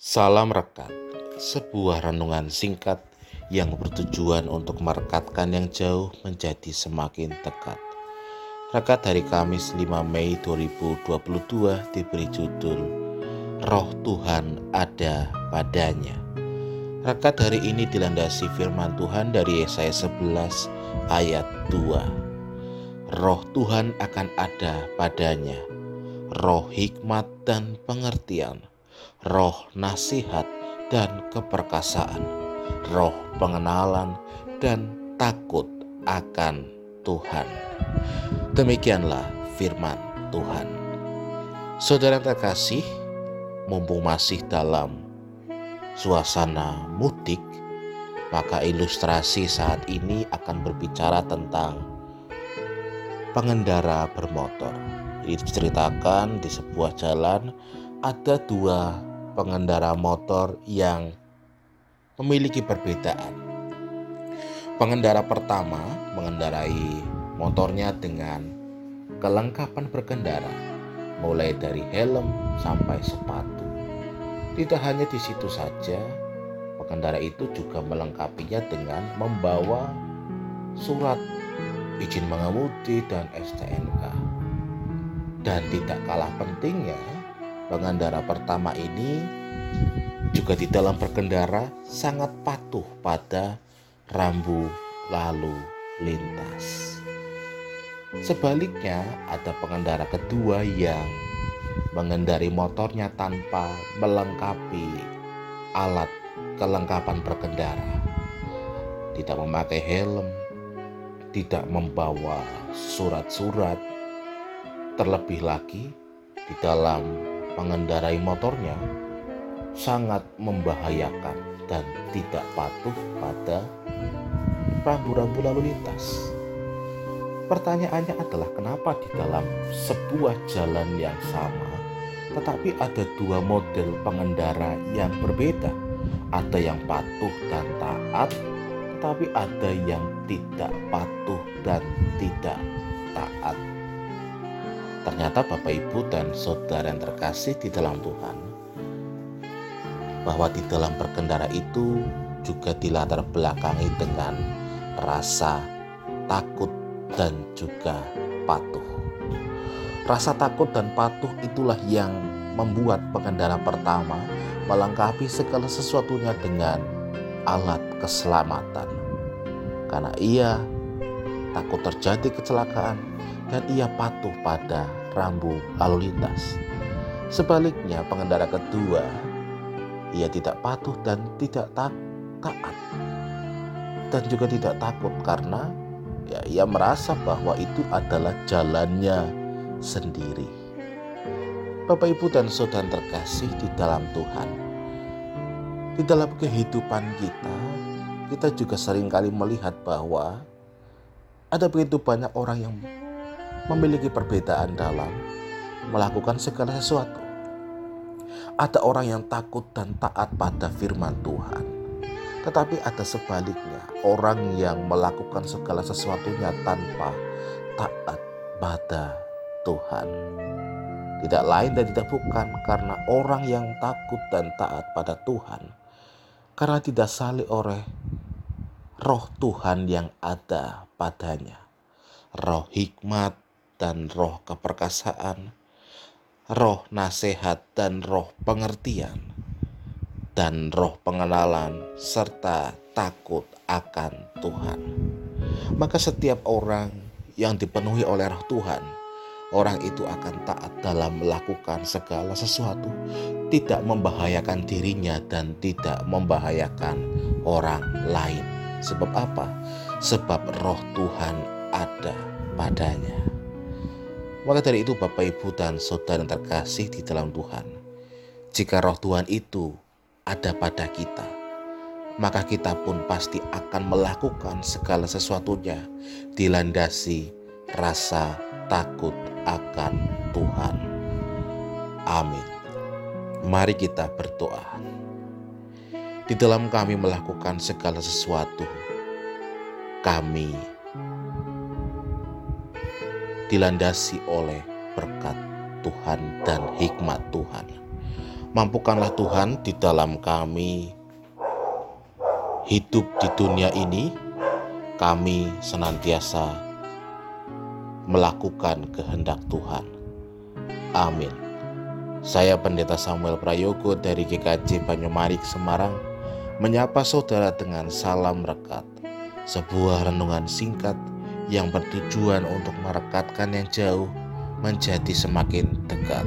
Salam Rekat, sebuah renungan singkat yang bertujuan untuk merekatkan yang jauh menjadi semakin dekat. Rekat hari Kamis 5 Mei 2022 diberi judul Roh Tuhan ada padanya. Rekat hari ini dilandasi firman Tuhan dari Yesaya 11 ayat 2. Roh Tuhan akan ada padanya, roh hikmat dan pengertian, roh nasihat dan keperkasaan, roh pengenalan dan takut akan Tuhan. Demikianlah firman Tuhan. Saudara terkasih, mumpung masih dalam suasana mudik, maka ilustrasi saat ini akan berbicara tentang pengendara bermotor. Diceritakan di sebuah jalan ada dua pengendara motor yang memiliki perbedaan. Pengendara pertama mengendarai motornya dengan kelengkapan berkendara, mulai dari helm sampai sepatu. Tidak hanya di situ saja, pengendara itu juga melengkapinya dengan membawa surat izin mengemudi dan STNK. Dan tidak kalah pentingnya, pengendara pertama ini juga di dalam berkendara sangat patuh pada rambu lalu lintas. Sebaliknya, ada pengendara kedua yang mengendari motornya tanpa melengkapi alat kelengkapan berkendara. Tidak memakai helm, tidak membawa surat-surat, terlebih lagi di dalam mengendarai motornya sangat membahayakan dan tidak patuh pada rambu-rambu lalu lintas. Pertanyaannya adalah kenapa di dalam sebuah jalan yang sama tetapi ada dua model pengendara yang berbeda. Ada yang patuh dan taat, tetapi ada yang tidak patuh dan tidak taat. Ternyata Bapak Ibu dan saudara yang terkasih di dalam Tuhan bahwa di dalam berkendara itu juga dilatar belakangi dengan rasa takut dan juga patuh. Rasa takut dan patuh itulah yang membuat pengendara pertama melengkapi segala sesuatunya dengan alat keselamatan. Karena ia takut terjadi kecelakaan dan ia patuh pada rambu lalu lintas. Sebaliknya, pengendara kedua ia tidak patuh dan tidak ta taat, dan juga tidak takut karena ya, ia merasa bahwa itu adalah jalannya sendiri. Bapak, ibu, dan saudara terkasih di dalam Tuhan, di dalam kehidupan kita, kita juga sering kali melihat bahwa ada begitu banyak orang yang memiliki perbedaan dalam melakukan segala sesuatu. Ada orang yang takut dan taat pada firman Tuhan, tetapi ada sebaliknya orang yang melakukan segala sesuatunya tanpa taat pada Tuhan. Tidak lain dan tidak bukan karena orang yang takut dan taat pada Tuhan, karena tidak salih oleh roh Tuhan yang ada padanya, roh hikmat, dan roh keperkasaan, roh nasihat dan roh pengertian, dan roh pengenalan serta takut akan Tuhan. Maka setiap orang yang dipenuhi oleh roh Tuhan, orang itu akan taat dalam melakukan segala sesuatu, tidak membahayakan dirinya dan tidak membahayakan orang lain. Sebab apa? Sebab roh Tuhan ada padanya. Maka dari itu Bapak Ibu dan Saudara yang terkasih di dalam Tuhan. Jika roh Tuhan itu ada pada kita, maka kita pun pasti akan melakukan segala sesuatunya dilandasi rasa takut akan Tuhan. Amin. Mari kita berdoa. Di dalam kami melakukan segala sesuatu, kami dilandasi oleh berkat Tuhan dan hikmat Tuhan. Mampukanlah Tuhan di dalam kami hidup di dunia ini, kami senantiasa melakukan kehendak Tuhan. Amin. Saya Pendeta Samuel Prayogo dari GKJ Banyumarik Semarang menyapa saudara dengan salam rekat. Sebuah renungan singkat yang bertujuan untuk merekatkan yang jauh menjadi semakin dekat.